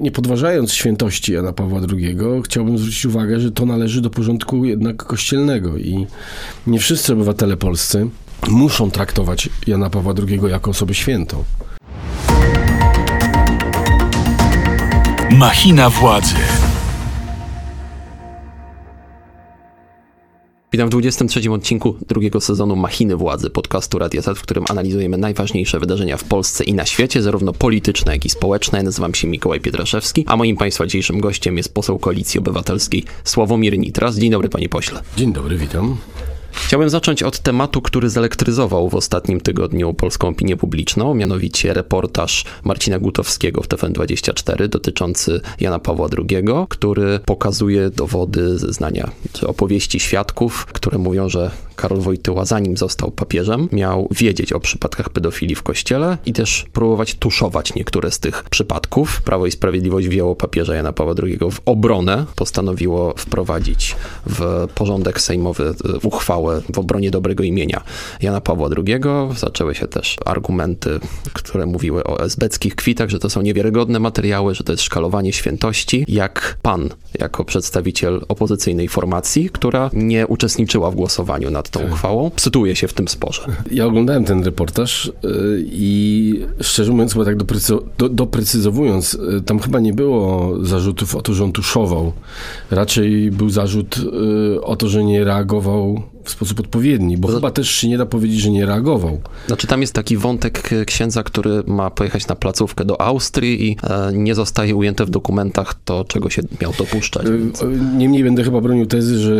Nie podważając świętości Jana Pawła II, chciałbym zwrócić uwagę, że to należy do porządku jednak kościelnego i nie wszyscy obywatele polscy muszą traktować Jana Pawła II jako osobę świętą. Machina władzy. Witam w 23 odcinku drugiego sezonu Machiny Władzy podcastu Radia Z, w którym analizujemy najważniejsze wydarzenia w Polsce i na świecie, zarówno polityczne, jak i społeczne. Nazywam się Mikołaj Pietraszewski, a moim Państwa dzisiejszym gościem jest poseł Koalicji Obywatelskiej Sławomir Nitras. Dzień dobry, panie pośle. Dzień dobry, witam. Chciałbym zacząć od tematu, który zelektryzował w ostatnim tygodniu polską opinię publiczną, mianowicie reportaż Marcina Gutowskiego w TVN24 dotyczący Jana Pawła II, który pokazuje dowody zeznania czy opowieści świadków, które mówią, że Karol Wojtyła, zanim został papieżem, miał wiedzieć o przypadkach pedofilii w kościele i też próbować tuszować niektóre z tych przypadków. Prawo i Sprawiedliwość wzięło papieża Jana Pawła II w obronę, postanowiło wprowadzić w porządek sejmowy e, w obronie dobrego imienia Jana Pawła II. Zaczęły się też argumenty, które mówiły o esbeckich kwitach, że to są niewiarygodne materiały, że to jest szkalowanie świętości. Jak pan, jako przedstawiciel opozycyjnej formacji, która nie uczestniczyła w głosowaniu nad tą uchwałą, sytuuje się w tym sporze. Ja oglądałem ten reportaż y, i szczerze mówiąc, chyba tak doprecyzo- do, doprecyzowując, y, tam chyba nie było zarzutów o to, że on tuszował. Raczej był zarzut y, o to, że nie reagował w sposób odpowiedni, bo To- chyba też się nie da powiedzieć, że nie reagował. Znaczy tam jest taki wątek e, księdza, który ma pojechać na placówkę do Austrii i e, nie zostaje ujęte w dokumentach to, czego się miał dopuszczać. Więc... Y, Niemniej będę chyba bronił tezy, że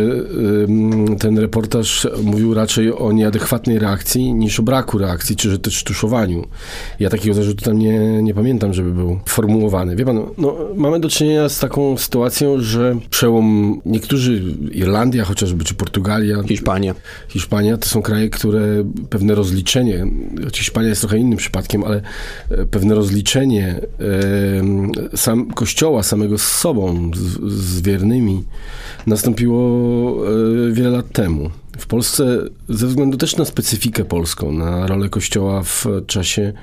ten reportaż mówił raczej o nieadekwatnej reakcji niż o braku reakcji, czy że też tuszowaniu. Ja takiego zarzutu tam nie, nie pamiętam, żeby był formułowany. Wie pan, no, mamy do czynienia z taką sytuacją, że przełom niektórzy, Irlandia chociażby, czy Portugalia, Hiszpania. Hiszpania to są kraje, które pewne rozliczenie, Hiszpania jest trochę innym przypadkiem, ale e, pewne rozliczenie e, sam, kościoła samego z sobą, z, z wiernymi, nastąpiło e, wiele lat temu. W Polsce, ze względu też na specyfikę polską, na rolę Kościoła w czasie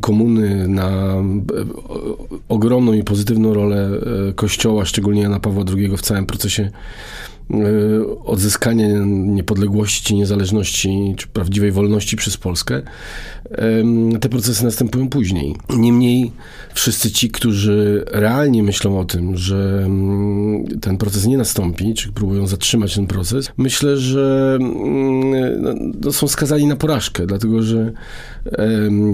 komuny, na ogromną i pozytywną rolę Kościoła, szczególnie Jana Pawła II w całym procesie e, odzyskania niepodległości, niezależności czy prawdziwej wolności przez Polskę, te procesy następują później. Niemniej wszyscy ci, którzy realnie myślą o tym, że ten proces nie nastąpi, czy próbują zatrzymać ten proces, myślę, że no, no, są skazani na porażkę, dlatego że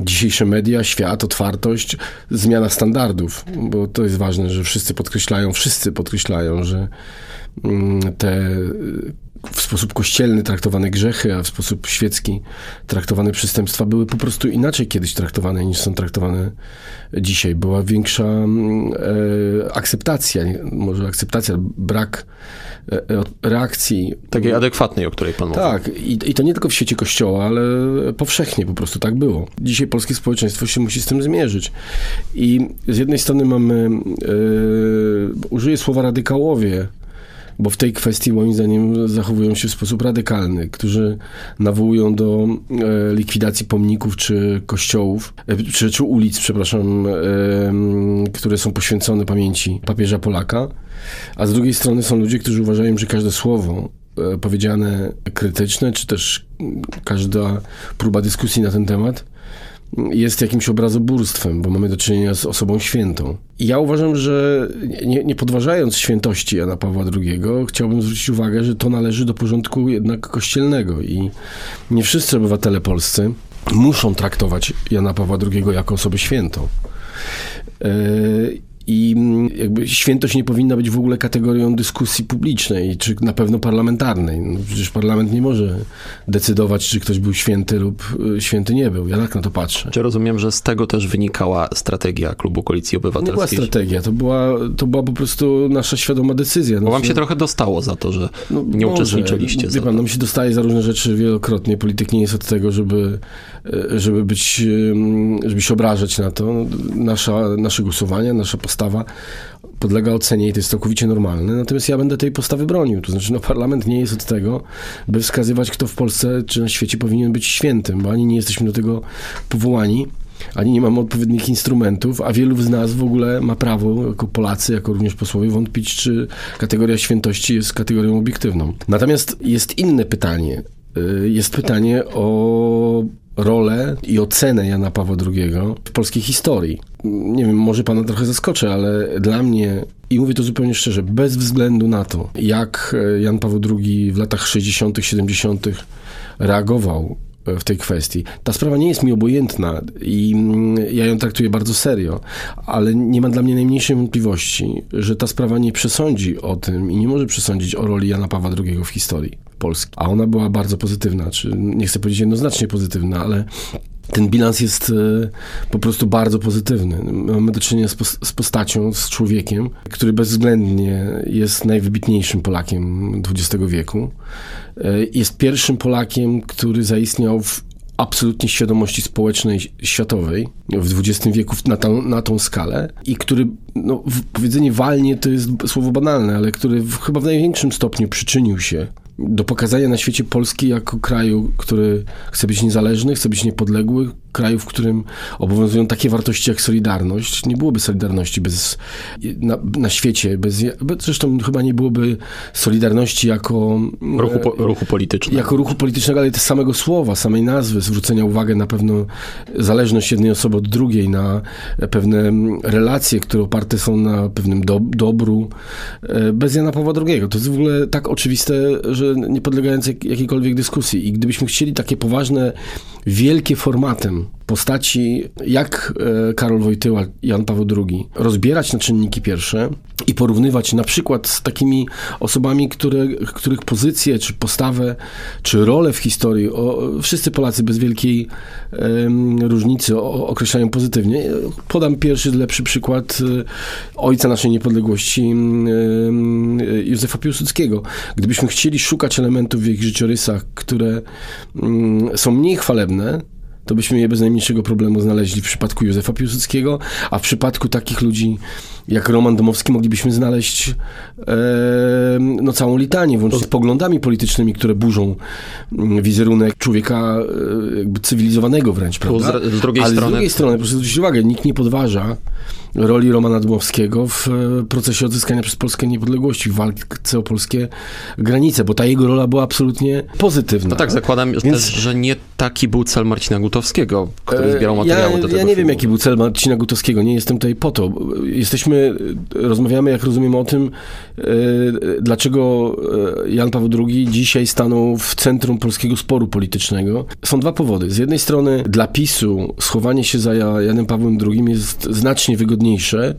dzisiejsze media, świat, otwartość, zmiana standardów, bo to jest ważne, że wszyscy podkreślają, wszyscy podkreślają, że te w sposób kościelny traktowane grzechy, a w sposób świecki traktowane przestępstwa były po prostu inaczej kiedyś traktowane niż są traktowane dzisiaj. Była większa mm, e, akceptacja, może akceptacja, brak e, reakcji. Takiej adekwatnej, o której pan mówił. Tak, i, i to nie tylko w świecie kościoła, ale powszechnie po prostu tak było. Dzisiaj polskie społeczeństwo się musi z tym zmierzyć. I z jednej strony mamy, e, użyję słowa radykałowie, bo w tej kwestii moim zdaniem zachowują się w sposób radykalny, którzy nawołują do e, likwidacji pomników czy kościołów, e, czy, czy ulic, przepraszam, e, które są poświęcone pamięci papieża Polaka, a z drugiej strony są ludzie, którzy uważają, że każde słowo powiedziane krytyczne, czy też każda próba dyskusji na ten temat jest jakimś obrazobórstwem, bo mamy do czynienia z osobą świętą. I ja uważam, że nie, nie podważając świętości Jana Pawła II, chciałbym zwrócić uwagę, że to należy do porządku jednak kościelnego i nie wszyscy obywatele polscy muszą traktować Jana Pawła II jako osobę świętą. Yy, I mm, jakby świętość nie powinna być w ogóle kategorią dyskusji publicznej, czy na pewno parlamentarnej. No przecież parlament nie może decydować, czy ktoś był święty lub y, święty nie był. Ja tak na to patrzę. Czy rozumiem, że z tego też wynikała strategia klubu Koalicji To nie była Obywatelskiej? strategia, to była, to była po prostu nasza świadoma decyzja. Bo wam Znaczy, się trochę dostało za to, że no, nie może. uczestniczyliście. Wie pan, nam się dostaje za różne rzeczy wielokrotnie. Polityk nie jest od tego, żeby, e, żeby być, żeby się obrażać na to. Nasza, nasze głosowania, nasza postawa podlega ocenie i to jest całkowicie normalne. Natomiast ja będę tej postawy bronił. To znaczy, no parlament nie jest od tego, by wskazywać, kto w Polsce czy na świecie powinien być świętym, bo ani nie jesteśmy do tego powołani. ani nie mamy odpowiednich instrumentów, a wielu z nas w ogóle ma prawo, jako Polacy, jako również posłowie, wątpić, czy kategoria świętości jest kategorią obiektywną. Natomiast jest inne pytanie. Y, jest pytanie o rolę i ocenę Jana Pawła II w polskiej historii. Nie wiem, może pana trochę zaskoczę, ale dla mnie, i mówię to zupełnie szczerze, bez względu na to, jak Jan Paweł II w latach 60., 70. reagował w tej kwestii. Ta sprawa nie jest mi obojętna i ja ją traktuję bardzo serio, ale nie ma dla mnie najmniejszej wątpliwości, że ta sprawa nie przesądzi o tym i nie może przesądzić o roli Jana Pawła II w historii Polski. A ona była bardzo pozytywna, czy nie chcę powiedzieć jednoznacznie pozytywna, ale ten bilans jest e, po prostu bardzo pozytywny. Mamy do czynienia z, postacią, z człowiekiem, który bezwzględnie jest najwybitniejszym Polakiem XX wieku. E, jest pierwszym Polakiem, który zaistniał w absolutnie świadomości społecznej światowej w XX wieku na tą, na tą skalę i który, no, powiedzenie walnie to jest słowo banalne, ale który w, chyba w największym stopniu przyczynił się do pokazania na świecie Polski jako kraju, który chce być niezależny, chce być niepodległy, kraju, w którym obowiązują takie wartości jak solidarność. Nie byłoby solidarności bez, na, na świecie, bez, zresztą chyba nie byłoby solidarności jako ruchu, po, ruchu politycznego. Jako ruchu politycznego, ale też samego słowa, samej nazwy, zwrócenia uwagi na pewną zależność jednej osoby od drugiej, na pewne relacje, które oparte są na pewnym do, dobru. E, bez Jana Pawła II. To jest w ogóle tak oczywiste, że nie podlegające jakiejkolwiek dyskusji. I gdybyśmy chcieli takie poważne, wielkie formatem postaci jak e, Karol Wojtyła, Jan Paweł II rozbierać na czynniki pierwsze i porównywać na przykład z takimi osobami, które, których pozycję, czy postawę, czy rolę w historii o, wszyscy Polacy bez wielkiej um, różnicy o, określają pozytywnie. Podam pierwszy, lepszy przykład e, ojca naszej niepodległości um, Józefa Piłsudskiego. Gdybyśmy chcieli szukać elementów w ich życiorysach, które um, są mniej chwalebne, to byśmy je bez najmniejszego problemu znaleźli w przypadku Józefa Piłsudskiego, a w przypadku takich ludzi jak Roman Domowski moglibyśmy znaleźć e, no, całą litanię, włącznie z poglądami politycznymi, które burzą mm, wizerunek człowieka e, jakby cywilizowanego wręcz, prawda? Z, z drugiej Ale strony... z drugiej strony, proszę zwrócić uwagę, nikt nie podważa roli Romana Dmowskiego w e, procesie odzyskania przez Polskę niepodległości, w walce o polskie granice, bo ta jego rola była absolutnie pozytywna. No tak, zakładam Więc... też, że nie taki był cel Marcina Gutowskiego, który e, zbierał materiały ja, do tego Ja nie filmu. wiem, jaki był cel Marcina Gutowskiego, nie jestem tutaj po to. Jesteśmy, rozmawiamy, jak rozumiem, o tym, e, dlaczego Jan Paweł II dzisiaj stanął w centrum polskiego sporu politycznego. Są dwa powody. Z jednej strony dla PiSu schowanie się za Janem Pawłem II jest znacznie wygodniejsze wygodniejsze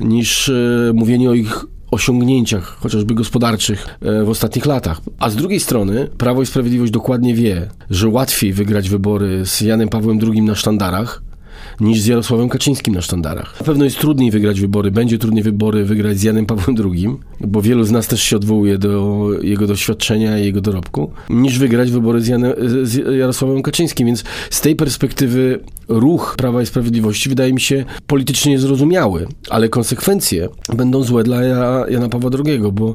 niż e, mówienie o ich osiągnięciach, chociażby gospodarczych e, w ostatnich latach. A z drugiej strony Prawo i Sprawiedliwość dokładnie wie, że łatwiej wygrać wybory z Janem Pawłem II na sztandarach, niż z Jarosławem Kaczyńskim na sztandarach. Na pewno jest trudniej wygrać wybory, będzie trudniej wybory wygrać z Janem Pawłem II, bo wielu z nas też się odwołuje do jego doświadczenia i jego dorobku, niż wygrać wybory z, Janem, z Jarosławem Kaczyńskim. Więc z tej perspektywy ruch Prawa i Sprawiedliwości wydaje mi się politycznie zrozumiały, ale konsekwencje będą złe dla Jana Pawła II, bo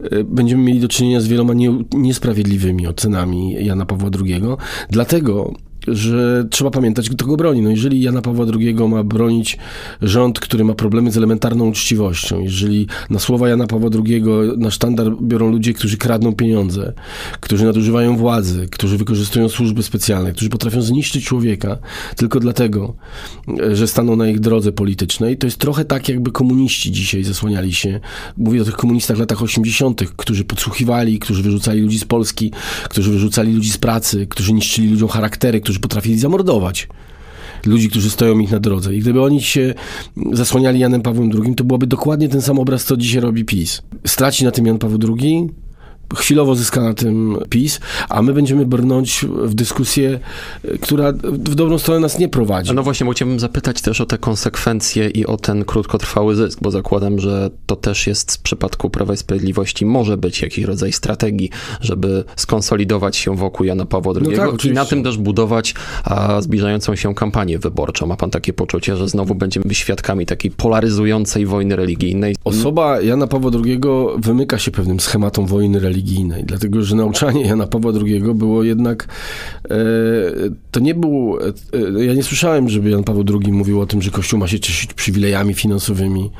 e, będziemy mieli do czynienia z wieloma niesprawiedliwymi ocenami Jana Pawła II. Dlatego że trzeba pamiętać, kto go broni. No jeżeli Jana Pawła II ma bronić rząd, który ma problemy z elementarną uczciwością, jeżeli na słowa Jana Pawła II na sztandar biorą ludzie, którzy kradną pieniądze, którzy nadużywają władzy, którzy wykorzystują służby specjalne, którzy potrafią zniszczyć człowieka tylko dlatego, że staną na ich drodze politycznej, to jest trochę tak, jakby komuniści dzisiaj zasłaniali się. Mówię o tych komunistach latach 80., którzy podsłuchiwali, którzy wyrzucali ludzi z Polski, którzy wyrzucali ludzi z pracy, którzy niszczyli ludziom charaktery, którzy którzy potrafili zamordować ludzi, którzy stoją ich na drodze. I gdyby oni się zasłaniali Janem Pawłem II, to byłoby dokładnie ten sam obraz, co dzisiaj robi PiS. Straci na tym Jan Paweł II, chwilowo zyska na tym PiS, a my będziemy brnąć w dyskusję, która w dobrą stronę nas nie prowadzi. No właśnie, bo chciałbym zapytać też o te konsekwencje i o ten krótkotrwały zysk, bo zakładam, że to też jest w przypadku Prawa i Sprawiedliwości może być jakiś rodzaj strategii, żeby skonsolidować się wokół Jana Pawła II no tak, i na tym też budować a, zbliżającą się kampanię wyborczą. Ma pan takie poczucie, że znowu będziemy świadkami takiej polaryzującej wojny religijnej? Osoba Jana Pawła II wymyka się pewnym schematom wojny religijnej religijnej, dlatego że nauczanie Jana Pawła II było jednak, e, to nie był, e, ja nie słyszałem, żeby Jan Paweł II mówił o tym, że Kościół ma się cieszyć przywilejami finansowymi,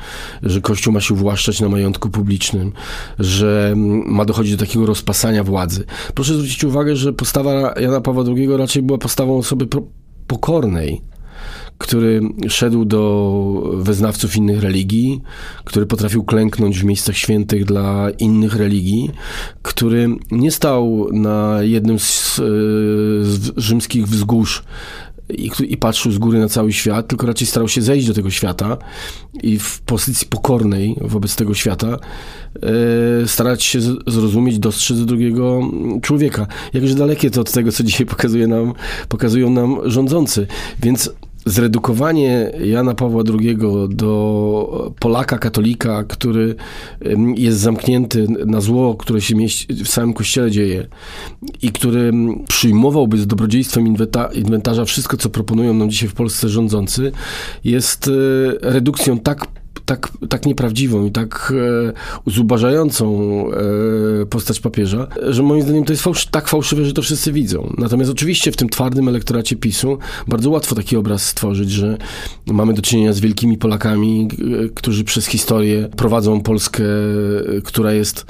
że Kościół ma się uwłaszczać na majątku publicznym, że ma dochodzić do takiego rozpasania władzy. Proszę zwrócić uwagę, że postawa Jana Pawła II raczej była postawą osoby pokornej, który szedł do wyznawców innych religii, który potrafił klęknąć w miejscach świętych dla innych religii, który nie stał na jednym z, z rzymskich wzgórz i, i, patrzył z góry na cały świat, tylko raczej starał się zejść do tego świata i w pozycji pokornej wobec tego świata e, starać się zrozumieć, dostrzec drugiego człowieka. Jakże dalekie to od tego, co dzisiaj pokazuje nam, pokazują nam rządzący. Więc zredukowanie Jana Pawła II do Polaka, katolika, który jest zamknięty na zło, które się w całym kościele dzieje i który przyjmowałby z dobrodziejstwem inwentarza wszystko, co proponują nam dzisiaj w Polsce rządzący, jest e, redukcją tak tak, tak nieprawdziwą i tak e, zubażającą e, postać papieża, że moim zdaniem to jest tak fałszywe, że to wszyscy widzą. Natomiast oczywiście w tym twardym elektoracie PiSu bardzo łatwo taki obraz stworzyć, że mamy do czynienia z wielkimi Polakami, e, którzy przez historię prowadzą Polskę, e, która jest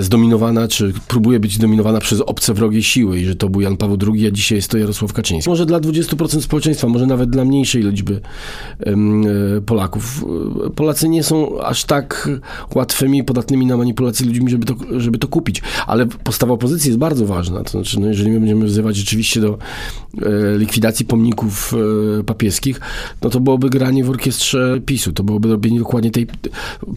zdominowana, czy próbuje być dominowana przez obce wrogie siły i że to był Jan Paweł II, a dzisiaj jest to Jarosław Kaczyński. Może dla 20% społeczeństwa, może nawet dla mniejszej liczby e, Polaków Polacy nie są aż tak łatwymi, podatnymi na manipulację ludźmi, żeby to, żeby to kupić. Ale postawa opozycji jest bardzo ważna. To znaczy, no jeżeli my będziemy wzywać rzeczywiście do e, likwidacji pomników e, papieskich, no to byłoby granie w orkiestrze PiSu. To byłoby robienie dokładnie tej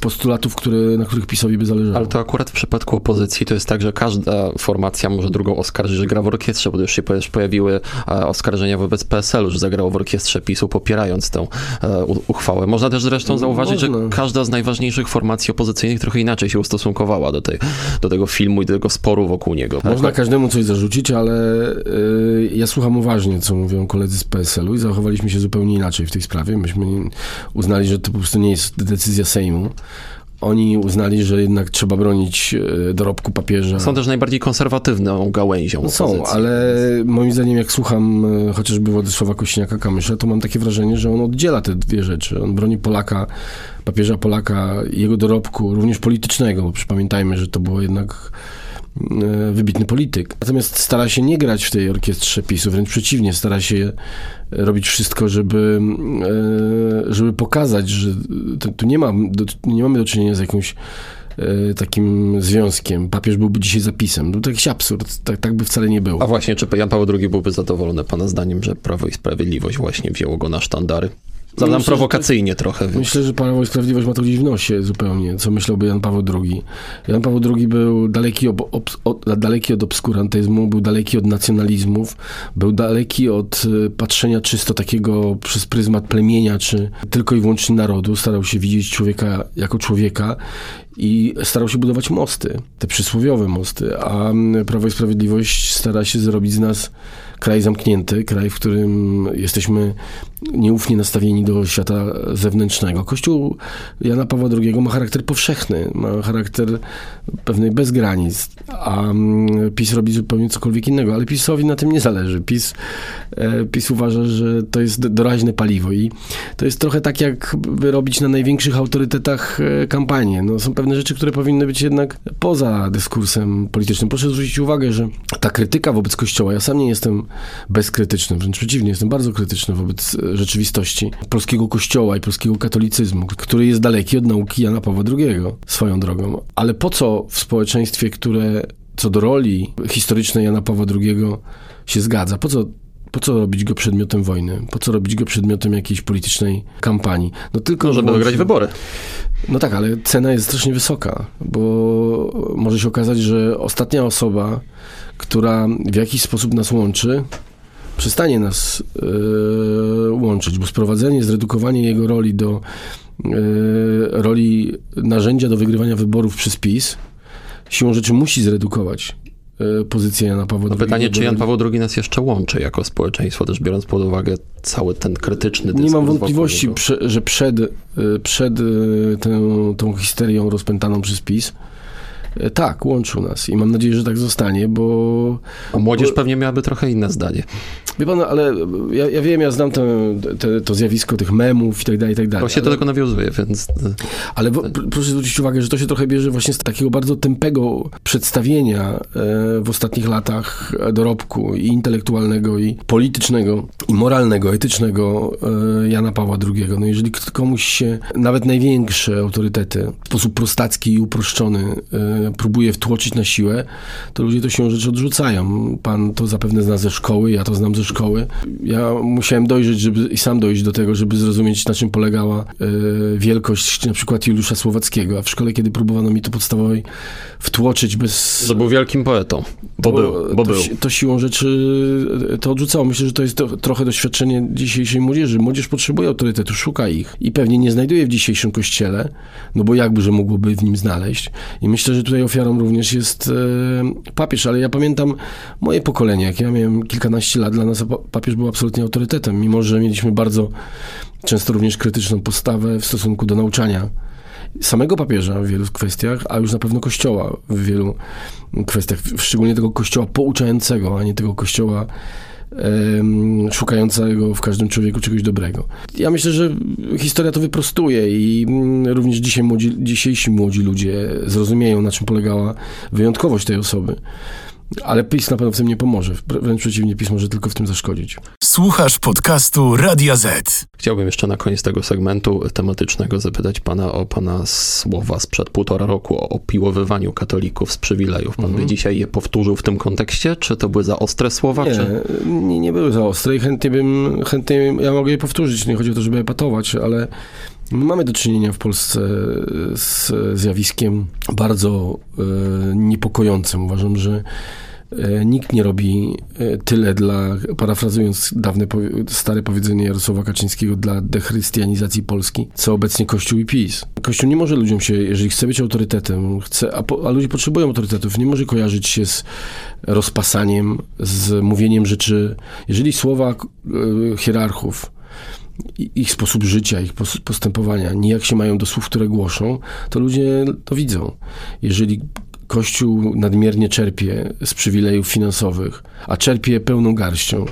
postulatów, które, na których PiSowi by zależało. Ale to akurat w przypadku opozycji to jest tak, że każda formacja może drugą oskarżyć, że gra w orkiestrze, bo już się pojawiły e, oskarżenia wobec PSL-u, że zagrało w orkiestrze PiSu, popierając tę e, uchwałę. Można też zresztą zauważyć, zauważyć, że każda z najważniejszych formacji opozycyjnych trochę inaczej się ustosunkowała do, tej, do tego filmu i do tego sporu wokół niego. Można każdemu coś zarzucić, ale yy, ja słucham uważnie, co mówią koledzy z PSL-u i zachowaliśmy się zupełnie inaczej w tej sprawie. Myśmy uznali, że to po prostu nie jest decyzja Sejmu, oni uznali, że jednak trzeba bronić e, dorobku papieża. Są też najbardziej konserwatywną gałęzią. No są, ale moim zdaniem, jak słucham e, chociażby Władysława Kośniaka-Kamysza, to mam takie wrażenie, że on oddziela te dwie rzeczy. On broni Polaka, papieża Polaka, jego dorobku, również politycznego, bo pamiętajmy, że to było jednak wybitny polityk. Natomiast stara się nie grać w tej orkiestrze PiSu, wręcz przeciwnie, stara się robić wszystko, żeby, e, żeby pokazać, że tu nie, ma, nie mamy do czynienia z jakimś e, takim związkiem. Papież byłby dzisiaj zapisem. To jakiś absurd. Tak, tak by wcale nie było. A właśnie, czy Jan Paweł II byłby zadowolony pana zdaniem, że Prawo i Sprawiedliwość właśnie wzięło go na sztandary? Zadam myślę, prowokacyjnie trochę. Więc. Myślę, że Prawo i Sprawiedliwość ma to gdzieś w nosie zupełnie, co myślałby Jan Paweł II. Jan Paweł II był daleki, ob, ob, od, daleki od obskurantyzmu, był daleki od nacjonalizmów, był daleki od y, patrzenia czysto takiego przez pryzmat plemienia, czy tylko i wyłącznie narodu. Starał się widzieć człowieka jako człowieka i starał się budować mosty, te przysłowiowe mosty, a mm, Prawo i Sprawiedliwość stara się zrobić z nas kraj zamknięty, kraj, w którym jesteśmy nieufnie nastawieni do świata zewnętrznego. Kościół Jana Pawła II ma charakter powszechny, ma charakter pewnej bez granic, a mm, PiS robi zupełnie cokolwiek innego, ale PiSowi na tym nie zależy. PiS, e, PiS uważa, że to jest doraźne paliwo i to jest trochę tak, jakby robić na największych autorytetach e, kampanię. No, są pewne rzeczy, które powinny być jednak poza dyskursem politycznym. Proszę zwrócić uwagę, że ta krytyka wobec Kościoła, ja sam nie jestem bezkrytyczny, wręcz przeciwnie, jestem bardzo krytyczny wobec e, rzeczywistości polskiego kościoła i polskiego katolicyzmu, który jest daleki od nauki Jana Pawła II swoją drogą. Ale po co w społeczeństwie, które co do roli historycznej Jana Pawła II się zgadza, po co po co robić go przedmiotem wojny? Po co robić go przedmiotem jakiejś politycznej kampanii? No tylko, no, żeby wygrać wybory. No tak, ale cena jest strasznie wysoka, bo może się okazać, że ostatnia osoba, która w jakiś sposób nas łączy, przestanie nas yy, łączyć, bo sprowadzenie, zredukowanie jego roli do yy, roli narzędzia do wygrywania wyborów przez PiS siłą rzeczy musi zredukować pozycję Jana Pawła no II. Pytanie, czy Jan Paweł II nas jeszcze łączy jako społeczeństwo, też biorąc pod uwagę cały ten krytyczny dyskurs. Nie mam wątpliwości, że przed, przed tą, tą histerią rozpętaną przez PiS E, tak, łączył nas i mam nadzieję, że tak zostanie, bo... A młodzież bo, pewnie miałaby trochę inne zdanie. Wie pan, ale ja, ja wiem, ja znam te, te, to zjawisko tych memów i tak dalej, i tak dalej. To się ale, do tego nawiązuje, więc... Ale bo, proszę zwrócić uwagę, że to się trochę bierze właśnie z takiego bardzo tępego przedstawienia e, w ostatnich latach dorobku i intelektualnego, i politycznego, i moralnego, etycznego e, Jana Pawła II. No jeżeli komuś się nawet największe autorytety w sposób prostacki i uproszczony e, próbuje wtłoczyć na siłę, to ludzie to się rzeczy odrzucają. Pan to zapewne zna ze szkoły, ja to znam ze szkoły. Ja musiałem dojrzeć, żeby i sam dojść do tego, żeby zrozumieć, na czym polegała e, wielkość na przykład Juliusza Słowackiego, a w szkole, kiedy próbowano mi to podstawowej wtłoczyć bez... To był wielkim poetą, bo to, był, bo to, był. To siłą rzeczy to odrzucało. Myślę, że to jest to, trochę doświadczenie dzisiejszej młodzieży. Młodzież potrzebuje autorytetu, szuka ich i pewnie nie znajduje w dzisiejszym kościele, no bo jakby, że mógłby w nim znaleźć. I myślę, że tutaj ofiarą również jest e, papież, ale ja pamiętam moje pokolenie, jak ja miałem kilkanaście lat, dla nas papież był absolutnie autorytetem, mimo że mieliśmy bardzo często również krytyczną postawę w stosunku do nauczania samego papieża w wielu kwestiach, a już na pewno kościoła w wielu kwestiach, szczególnie tego kościoła pouczającego, a nie tego kościoła szukającego w każdym człowieku czegoś dobrego. Ja myślę, że historia to wyprostuje i mm, również dzisiaj młodzi, dzisiejsi młodzi ludzie zrozumieją, na czym polegała wyjątkowość tej osoby. Ale PiS na pewno w tym nie pomoże. Wręcz przeciwnie, PiS może tylko w tym zaszkodzić. Słuchasz podcastu Radia Z. Chciałbym jeszcze na koniec tego segmentu tematycznego zapytać pana o pana słowa sprzed półtora roku o opiłowywaniu katolików z przywilejów. Pan mhm. by dzisiaj je powtórzył w tym kontekście? Czy to były za ostre słowa? Nie, czy... nie, nie były za ostre i chętnie bym, chętnie ja mogę je powtórzyć. Nie chodzi o to, żeby epatować, ale My mamy do czynienia w Polsce z zjawiskiem bardzo e, niepokojącym. Uważam, że e, nikt nie robi e, tyle dla, parafrazując dawne, stare powiedzenie Jarosława Kaczyńskiego, dla dechrystianizacji Polski, co obecnie Kościół i PiS. Kościół nie może ludziom się, jeżeli chce być autorytetem, chce, a, po, a ludzie potrzebują autorytetów, nie może kojarzyć się z rozpasaniem, z mówieniem rzeczy. Jeżeli słowa hierarchów ich sposób życia, ich postępowania, nijak się mają do słów, które głoszą, to ludzie to widzą. Jeżeli Kościół nadmiernie czerpie z przywilejów finansowych, a czerpie pełną garścią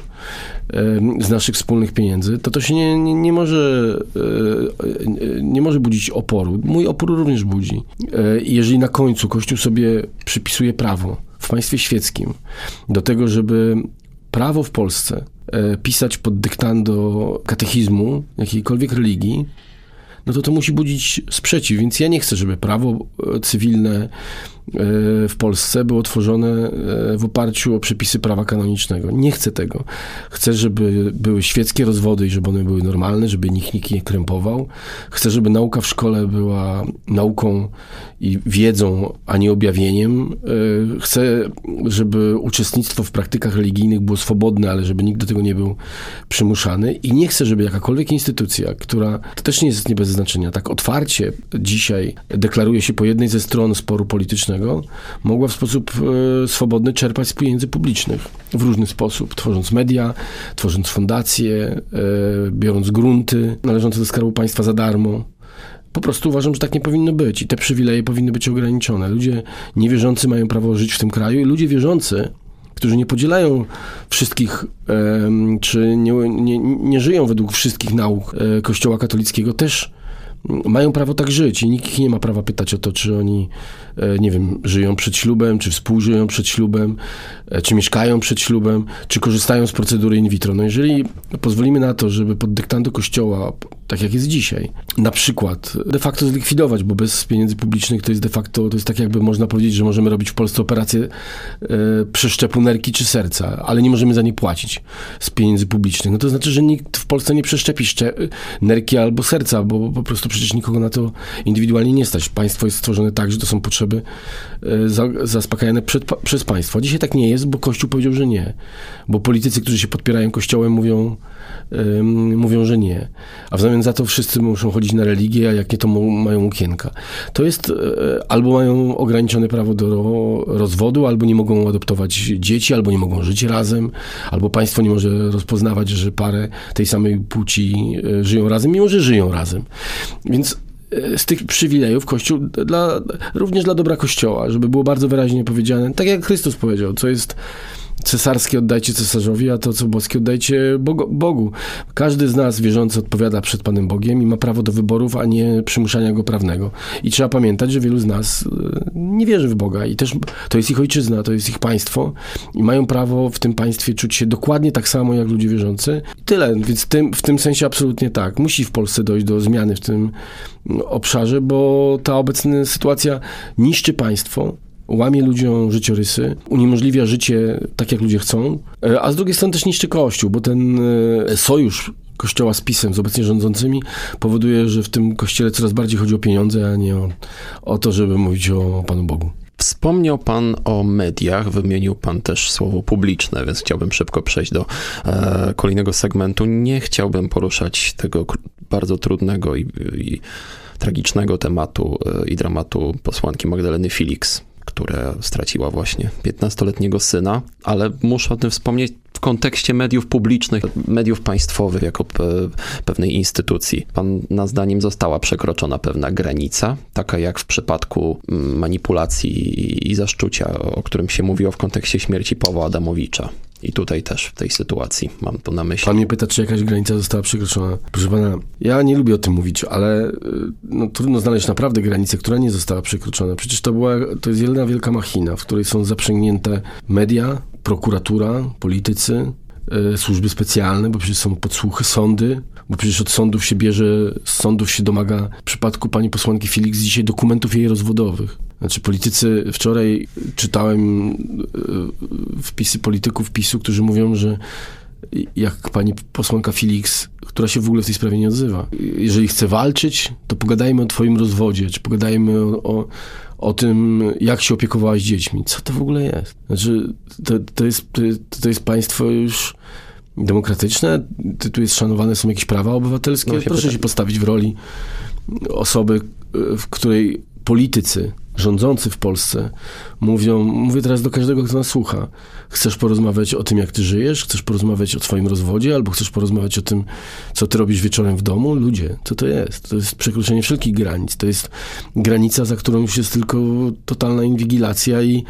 z naszych wspólnych pieniędzy, to to się nie, nie, nie może, e, nie może budzić oporu. Mój opór również budzi. E, jeżeli na końcu Kościół sobie przypisuje prawo w państwie świeckim do tego, żeby prawo w Polsce pisać pod dyktando katechizmu jakiejkolwiek religii, no to to musi budzić sprzeciw. Więc ja nie chcę, żeby prawo e, cywilne E, w Polsce było tworzone e, w oparciu o przepisy prawa kanonicznego. Nie chcę tego. Chcę, żeby były świeckie rozwody i żeby one były normalne, żeby nikt nikt nie krępował. Chcę, żeby nauka w szkole była nauką i wiedzą, a nie objawieniem. E, chcę, żeby uczestnictwo w praktykach religijnych było swobodne, ale żeby nikt do tego nie był przymuszany. I nie chcę, żeby jakakolwiek instytucja, która to też nie jest nie bez znaczenia, tak otwarcie dzisiaj deklaruje się po jednej ze stron sporu politycznego, mogła w sposób e, swobodny czerpać z pieniędzy publicznych w różny sposób, tworząc media, tworząc fundacje, e, biorąc grunty należące do Skarbu Państwa za darmo. Po prostu uważam, że tak nie powinno być i te przywileje powinny być ograniczone. Ludzie niewierzący mają prawo żyć w tym kraju i ludzie wierzący, którzy nie podzielają wszystkich, czy nie, nie, nie żyją według wszystkich nauk e, Kościoła katolickiego, też mają prawo tak żyć i nikt ich nie ma prawa pytać o to, czy oni, e, nie wiem, żyją przed ślubem, czy współżyją przed ślubem, e, czy mieszkają przed ślubem, czy korzystają z procedury in vitro. No jeżeli pozwolimy na to, żeby pod dyktando kościoła, tak jak jest dzisiaj, na przykład de facto zlikwidować, bo bez pieniędzy publicznych to jest de facto, to jest tak jakby można powiedzieć, że możemy robić w Polsce operację e, przeszczepu nerki czy serca, ale nie możemy za nie płacić z pieniędzy publicznych. No to znaczy, że nikt w Polsce nie przeszczepi nerki albo serca, bo po prostu przecież nikogo na to indywidualnie nie stać. Państwo jest stworzone tak, że to są potrzeby e, za, zaspokajane przed, przez państwo. Dzisiaj tak nie jest, bo Kościół powiedział, że nie. Bo politycy, którzy się podpierają Kościołem mówią, mówią, że nie. A w zamian za to wszyscy muszą chodzić na religię, a jakie to mają okienka. To jest e, albo mają ograniczone prawo do rozwodu, albo nie mogą adoptować dzieci, albo nie mogą żyć razem, albo państwo nie może rozpoznawać, że parę tej samej płci e, żyją razem, mimo że żyją razem. Więc e, z tych przywilejów Kościół, dla, również dla dobra Kościoła, żeby było bardzo wyraźnie powiedziane, tak jak Chrystus powiedział, co jest cesarskie oddajcie cesarzowi, a to co boskie oddajcie Bogu. Każdy z nas wierzący odpowiada przed Panem Bogiem i ma prawo do wyborów, a nie przymuszania go prawnego. I trzeba pamiętać, że wielu z nas e, nie wierzy w Boga i też to jest ich ojczyzna, to jest ich państwo i mają prawo w tym państwie czuć się dokładnie tak samo jak ludzie wierzący. I tyle, więc tym, w tym sensie absolutnie tak. Musi w Polsce dojść do zmiany w tym obszarze, bo ta obecna sytuacja niszczy państwo, łamie ludziom życiorysy, uniemożliwia życie tak, jak ludzie chcą, e, a z drugiej strony też niszczy Kościół, bo ten e, sojusz kościoła z PiSem, z obecnie rządzącymi, powoduje, że w tym kościele coraz bardziej chodzi o pieniądze, a nie o, o to, żeby mówić o Panu Bogu. Wspomniał Pan o mediach, wymienił Pan też słowo publiczne, więc chciałbym szybko przejść do e, kolejnego segmentu. Nie chciałbym poruszać tego bardzo trudnego i, i tragicznego tematu e, i dramatu posłanki Magdaleny Felix która straciła właśnie 15-letniego syna, ale muszę o tym wspomnieć w kontekście mediów publicznych, mediów państwowych jako pewnej instytucji. Pana zdaniem została przekroczona pewna granica, taka jak w przypadku mm, manipulacji i zaszczucia, o którym się mówiło w kontekście śmierci Pawła Adamowicza. I tutaj też w tej sytuacji mam to na myśli. Pan mnie pyta, czy jakaś granica została przekroczona. Proszę pana, ja nie lubię o tym mówić, ale y, no, trudno znaleźć naprawdę granicę, która nie została przekroczona. Przecież to była, to jest jedna wielka machina, w której są zaprzęgnięte media, prokuratura, politycy, y, służby specjalne, bo przecież są podsłuchy, sądy, bo przecież od sądów się bierze, z sądów się domaga w przypadku pani posłanki Felix dzisiaj dokumentów jej rozwodowych. Znaczy politycy, wczoraj czytałem e, wpisy polityków PiSu, którzy mówią, że jak pani posłanka Felix, która się w ogóle w tej sprawie nie odzywa. Jeżeli chce walczyć, to pogadajmy o twoim rozwodzie, czy pogadajmy o, o, o tym, jak się opiekowałaś dziećmi. Co to w ogóle jest? Znaczy, to, to, jest, to, to jest państwo już demokratyczne, tu jest szanowane są jakieś prawa obywatelskie. No, Proszę się postawić w roli osoby, w której politycy rządzący w Polsce mówią, mówię teraz do każdego, kto nas słucha, chcesz porozmawiać o tym, jak ty żyjesz, chcesz porozmawiać o twoim rozwodzie, albo chcesz porozmawiać o tym, co ty robisz wieczorem w domu? Ludzie, co to jest? To jest przekroczenie wszelkich granic. To jest granica, za którą już jest tylko totalna inwigilacja i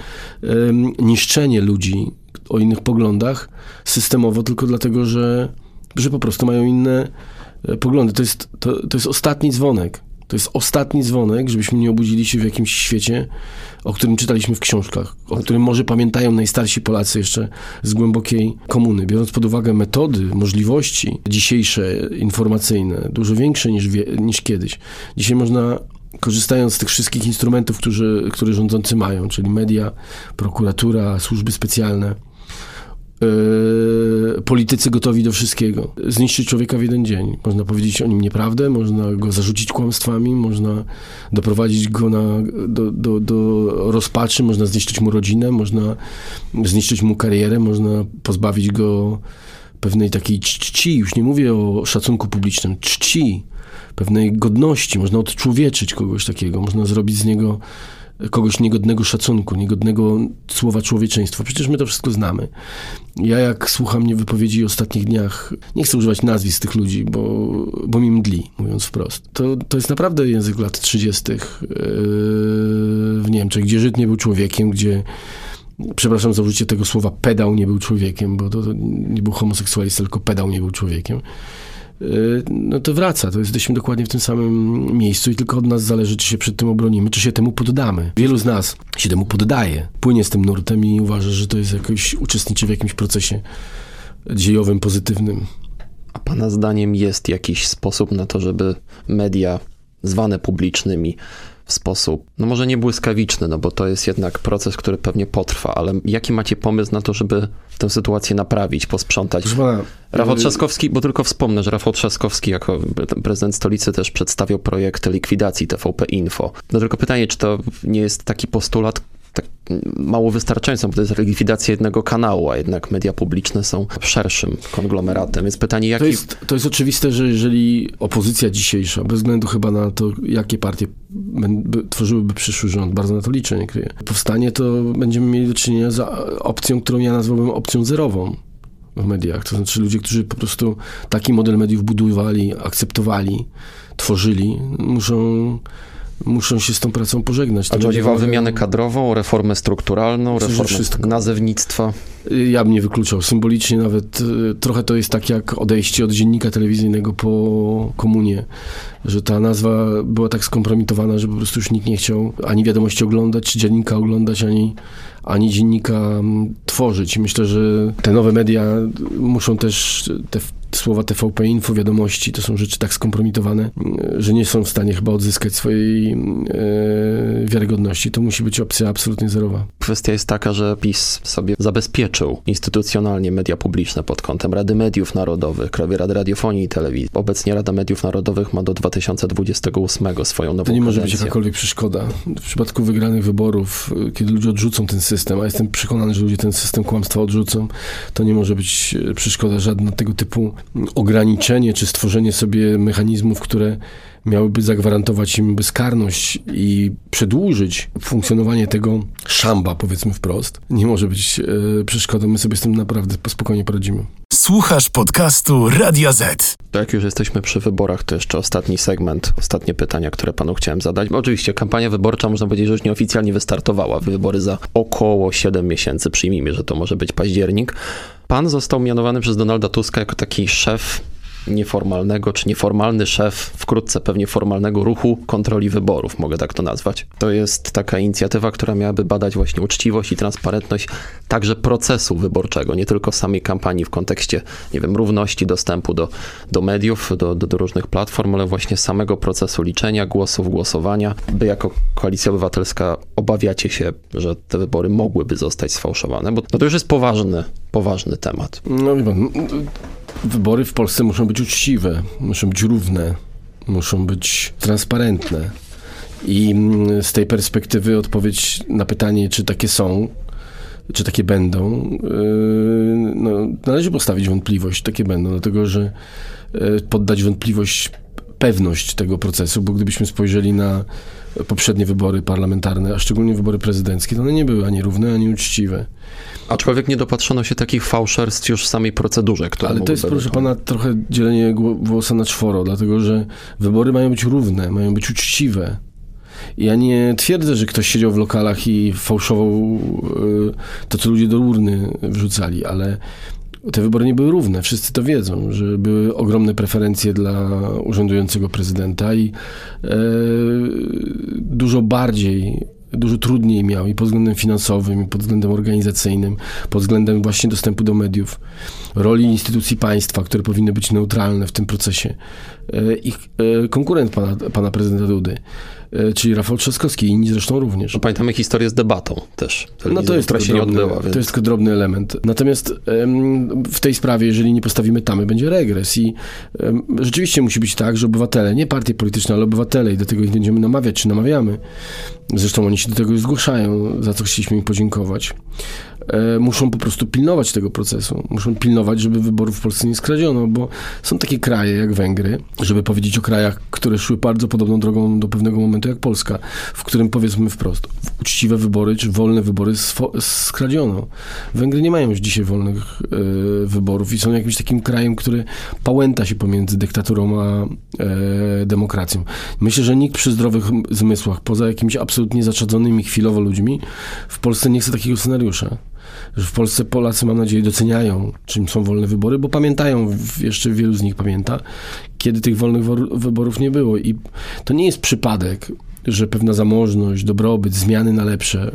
um, niszczenie ludzi o innych poglądach systemowo tylko dlatego, że, że po prostu mają inne e, poglądy. To jest, to, to jest ostatni dzwonek to jest ostatni dzwonek, żebyśmy nie obudzili się w jakimś świecie, o którym czytaliśmy w książkach, o którym może pamiętają najstarsi Polacy jeszcze z głębokiej komuny. Biorąc pod uwagę metody, możliwości dzisiejsze, informacyjne, dużo większe niż, niż kiedyś. Dzisiaj można korzystając z tych wszystkich instrumentów, którzy, które rządzący mają, czyli media, prokuratura, służby specjalne, Yy, politycy gotowi do wszystkiego. Zniszczyć człowieka w jeden dzień. Można powiedzieć o nim nieprawdę, można go zarzucić kłamstwami, można doprowadzić go na, do, do, do rozpaczy, można zniszczyć mu rodzinę, można zniszczyć mu karierę, można pozbawić go pewnej takiej czci, już nie mówię o szacunku publicznym, czci, pewnej godności, można odczłowieczyć kogoś takiego, można zrobić z niego kogoś niegodnego szacunku, niegodnego słowa człowieczeństwa. Przecież my to wszystko znamy. Ja jak słucham nie wypowiedzi ostatnich dniach, nie chcę używać nazwisk tych ludzi, bo, bo mi mdli, mówiąc wprost. To, to jest naprawdę język lat 30. Yy, w Niemczech, gdzie Żyd nie był człowiekiem, gdzie przepraszam za użycie tego słowa, pedał nie był człowiekiem, bo to, to nie był homoseksualista, tylko pedał nie był człowiekiem. Y, no to wraca. To jesteśmy dokładnie w tym samym miejscu i tylko od nas zależy, czy się przed tym obronimy, czy się temu poddamy. Wielu z nas się temu poddaje, płynie z tym nurtem i uważa, że to jest jakoś, uczestniczy w jakimś procesie dziejowym, pozytywnym. A pana zdaniem jest jakiś sposób na to, żeby media zwane publicznymi w sposób, no może nie błyskawiczny, no bo to jest jednak proces, który pewnie potrwa, ale jaki macie pomysł na to, żeby tę sytuację naprawić, posprzątać? Pana, Rafał y- Trzaskowski, bo tylko wspomnę, że Rafał Trzaskowski jako prezydent stolicy też przedstawiał projekt likwidacji TVP Info. No tylko pytanie, czy to nie jest taki postulat, tak mało wystarczającą, bo to jest likwidacja jednego kanału, a jednak media publiczne są szerszym konglomeratem. Więc pytanie, jaki... To jest, to jest oczywiste, że jeżeli opozycja dzisiejsza, bez względu chyba na to, jakie partie tworzyłyby przyszły rząd, bardzo na to liczę, nie kryję, powstanie, to będziemy mieli do czynienia z opcją, którą ja nazwałbym opcją zerową w mediach. To znaczy ludzie, którzy po prostu taki model mediów budowali, akceptowali, tworzyli, muszą muszą się z tą pracą pożegnać. A chodzi o wymianę kadrową, reformę strukturalną, Myślę, reformę nazewnictwa? Ja bym nie wykluczał. Symbolicznie nawet y, trochę to jest tak jak odejście od dziennika telewizyjnego po komunie, że ta nazwa była tak skompromitowana, że po prostu już nikt nie chciał ani wiadomości oglądać, czy dziennika oglądać, ani, ani dziennika mm, tworzyć. Myślę, że te nowe media muszą też te słowa TVP Info, wiadomości, to są rzeczy tak skompromitowane, że nie są w stanie chyba odzyskać swojej e, wiarygodności. To musi być opcja absolutnie zerowa. Kwestia jest taka, że PiS sobie zabezpieczył instytucjonalnie media publiczne pod kątem Rady Mediów Narodowych, Krajowej Rady Radiofonii i Telewizji. Obecnie Rada Mediów Narodowych ma do 2028 swoją nową To nie może kadencję. być jakakolwiek przeszkoda. W przypadku wygranych wyborów, kiedy ludzie odrzucą ten system, a jestem przekonany, że ludzie ten system kłamstwa odrzucą, to nie może być przeszkoda żadna tego typu ograniczenie czy stworzenie sobie mechanizmów, które miałyby zagwarantować im bezkarność i przedłużyć funkcjonowanie tego szamba, powiedzmy wprost, nie może być e, przeszkodą. My sobie z tym naprawdę spokojnie poradzimy. Słuchasz podcastu Radia Z. Jak już jesteśmy przy wyborach, to jeszcze ostatni segment, ostatnie pytania, które panu chciałem zadać. Bo oczywiście kampania wyborcza, można powiedzieć, że już nieoficjalnie wystartowała. Wybory za około 7 miesięcy. Przyjmijmy, że to może być październik. Pan został mianowany przez Donalda Tuska jako taki szef nieformalnego, czy nieformalny szef, wkrótce pewnie formalnego ruchu kontroli wyborów, mogę tak to nazwać. To jest taka inicjatywa, która miałaby badać właśnie uczciwość i transparentność także procesu wyborczego, nie tylko samej kampanii w kontekście, nie wiem, równości dostępu do, do mediów, do, do, do różnych platform, ale właśnie samego procesu liczenia głosów, głosowania. Wy jako Koalicja Obywatelska obawiacie się, że te wybory mogłyby zostać sfałszowane, bo no to już jest poważny, poważny temat. No, Wybory w Polsce muszą być uczciwe, muszą być równe, muszą być transparentne. I mm, z tej perspektywy odpowiedź na pytanie, czy takie są, czy takie będą, yy, no, należy postawić wątpliwość, takie będą, dlatego że yy, poddać wątpliwość pewność tego procesu, bo gdybyśmy spojrzeli na poprzednie wybory parlamentarne, a szczególnie wybory prezydenckie, to one nie były ani równe, ani uczciwe. Aczkolwiek nie dopatrzono się takich fałszerstw już w samej procedurze, która Ale to jest, proszę pana, trochę dzielenie włosa na czworo, dlatego że wybory mają być równe, mają być uczciwe. Ja nie twierdzę, że ktoś siedział w lokalach i fałszował y, to, co ludzie do urny wrzucali, ale te wybory nie były równe, wszyscy to wiedzą, że były ogromne preferencje dla urzędującego prezydenta i e, dużo bardziej dużo trudniej miał i pod względem finansowym, i pod względem organizacyjnym, pod względem właśnie dostępu do mediów, roli instytucji państwa, które powinny być neutralne w tym procesie. E, ich e, konkurent pana, pana prezydenta Dudy czyli Rafał Trzaskowski i inni zresztą również. No, pamiętamy historię z debatą też. No to jest, która się drobny, nie odbyła. Więc... To jest tylko drobny element. Natomiast w tej sprawie, jeżeli nie postawimy tamy, będzie regres i rzeczywiście musi być tak, że obywatele, nie partie polityczne, ale obywatele i do tego ich będziemy namawiać, czy namawiamy, zresztą oni się do tego już zgłaszają, za co chcieliśmy im podziękować, e, muszą po prostu pilnować tego procesu. Muszą pilnować, żeby wyborów w Polsce nie skradziono, bo są takie kraje jak Węgry, żeby powiedzieć o krajach, które szły bardzo podobną drogą do pewnego momentu, jak Polska, w którym powiedzmy wprost, uczciwe wybory czy wolne wybory skradziono. Węgry nie mają już dzisiaj wolnych e, wyborów i są jakimś takim krajem, który pałęta się pomiędzy dyktaturą a e, demokracją. Myślę, że nikt przy zdrowych zmysłach, poza jakimiś absolutnie zaczadzonymi chwilowo ludźmi, w Polsce nie chce takiego scenariusza w Polsce Polacy, mam nadzieję, doceniają, czym są wolne wybory, bo pamiętają, jeszcze wielu z nich pamięta, kiedy tych wolnych wyborów nie było. I to nie jest przypadek, że pewna zamożność, dobrobyt, zmiany na lepsze,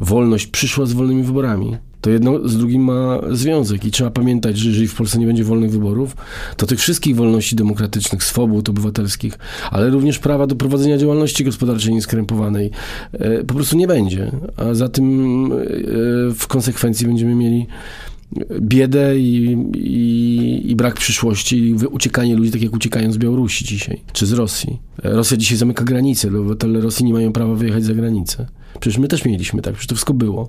wolność przyszła z wolnymi wyborami to jedno z drugim ma związek i trzeba pamiętać, że jeżeli w Polsce nie będzie wolnych wyborów, to tych wszystkich wolności demokratycznych, swobód obywatelskich, ale również prawa do prowadzenia działalności gospodarczej nieskrępowanej e, po prostu nie będzie. A za tym e, w konsekwencji będziemy mieli biedę i, i, i, brak przyszłości i uciekanie ludzi, tak jak uciekają z Białorusi dzisiaj, czy z Rosji. E, Rosja dzisiaj zamyka granice, obywatele Rosji nie mają prawa wyjechać za granicę. Przecież my też mieliśmy tak, przecież to wszystko było.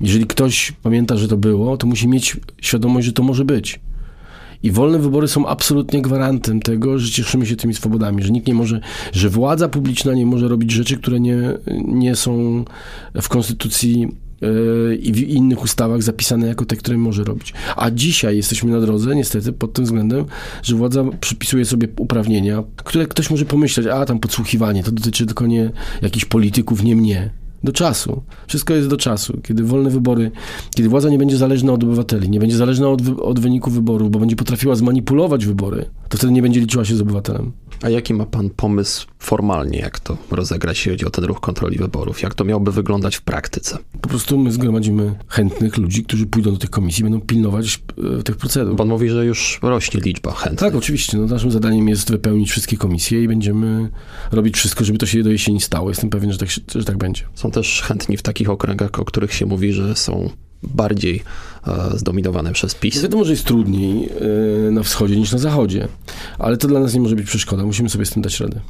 Jeżeli ktoś pamięta, że to było, to musi mieć świadomość, że to może być. I wolne wybory są absolutnie gwarantem tego, że cieszymy się tymi swobodami, że nikt nie może, że władza publiczna nie może robić rzeczy, które nie, nie są w konstytucji i w innych ustawach zapisane jako te, które może robić. A dzisiaj jesteśmy na drodze, niestety, pod tym względem, że władza przypisuje sobie uprawnienia, które ktoś może pomyśleć, a tam podsłuchiwanie, to dotyczy tylko nie jakichś polityków, nie mnie do czasu. Wszystko jest do czasu. Kiedy wolne wybory, kiedy władza nie będzie zależna od obywateli, nie będzie zależna od, od wyniku wyborów, bo będzie potrafiła zmanipulować wybory, to wtedy nie będzie liczyła się z obywatelem. A jaki ma pan pomysł formalnie, jak to rozegrać, jeśli chodzi o ten ruch kontroli wyborów? Jak to miałoby wyglądać w praktyce? Po prostu my zgromadzimy chętnych ludzi, którzy pójdą do tych komisji, będą pilnować e, tych procedur. Pan mówi, że już rośnie liczba chętnych. Tak, oczywiście. No, naszym zadaniem jest wypełnić wszystkie komisje i będziemy robić wszystko, żeby to się do jesieni stało. Jestem pewien, że tak, że tak będzie. Są też chętni w takich okręgach, o których się mówi, że są bardziej zdominowane przez PiS. Wiadomo, że jest trudniej e, na wschodzie niż na zachodzie, ale to dla nas nie może być przeszkoda. Musimy sobie z tym dać radę.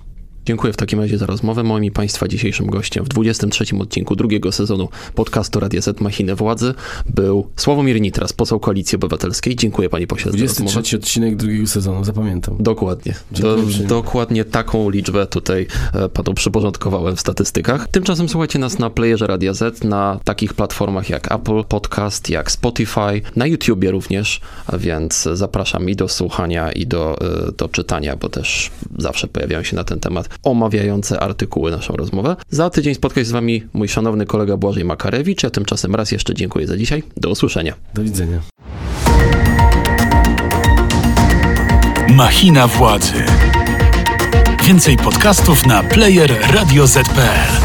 Dziękuję w takim razie za rozmowę. Moim i Państwa dzisiejszym gościem w 23 odcinku drugiego sezonu podcastu Radia Z Machiny Władzy był Sławomir Nitras, poseł Koalicji Obywatelskiej. Dziękuję Panie Pośle 23 odcinek drugiego sezonu, zapamiętam. Dokładnie. Do, dokładnie taką liczbę tutaj e, Panu przyporządkowałem w statystykach. Tymczasem słuchajcie nas na playerze Radia Z, na takich platformach jak Apple Podcast, jak Spotify, na YouTubie również, więc zapraszam i do słuchania, i do, e, do czytania, bo też zawsze pojawiają się na ten temat omawiające artykuły naszą rozmowę. Za tydzień spotka się z wami mój szanowny kolega Błażej Makarewicz, a tymczasem raz jeszcze dziękuję za dzisiaj. Do usłyszenia. Do widzenia. Machina władzy. Więcej podcastów na player radioz.pl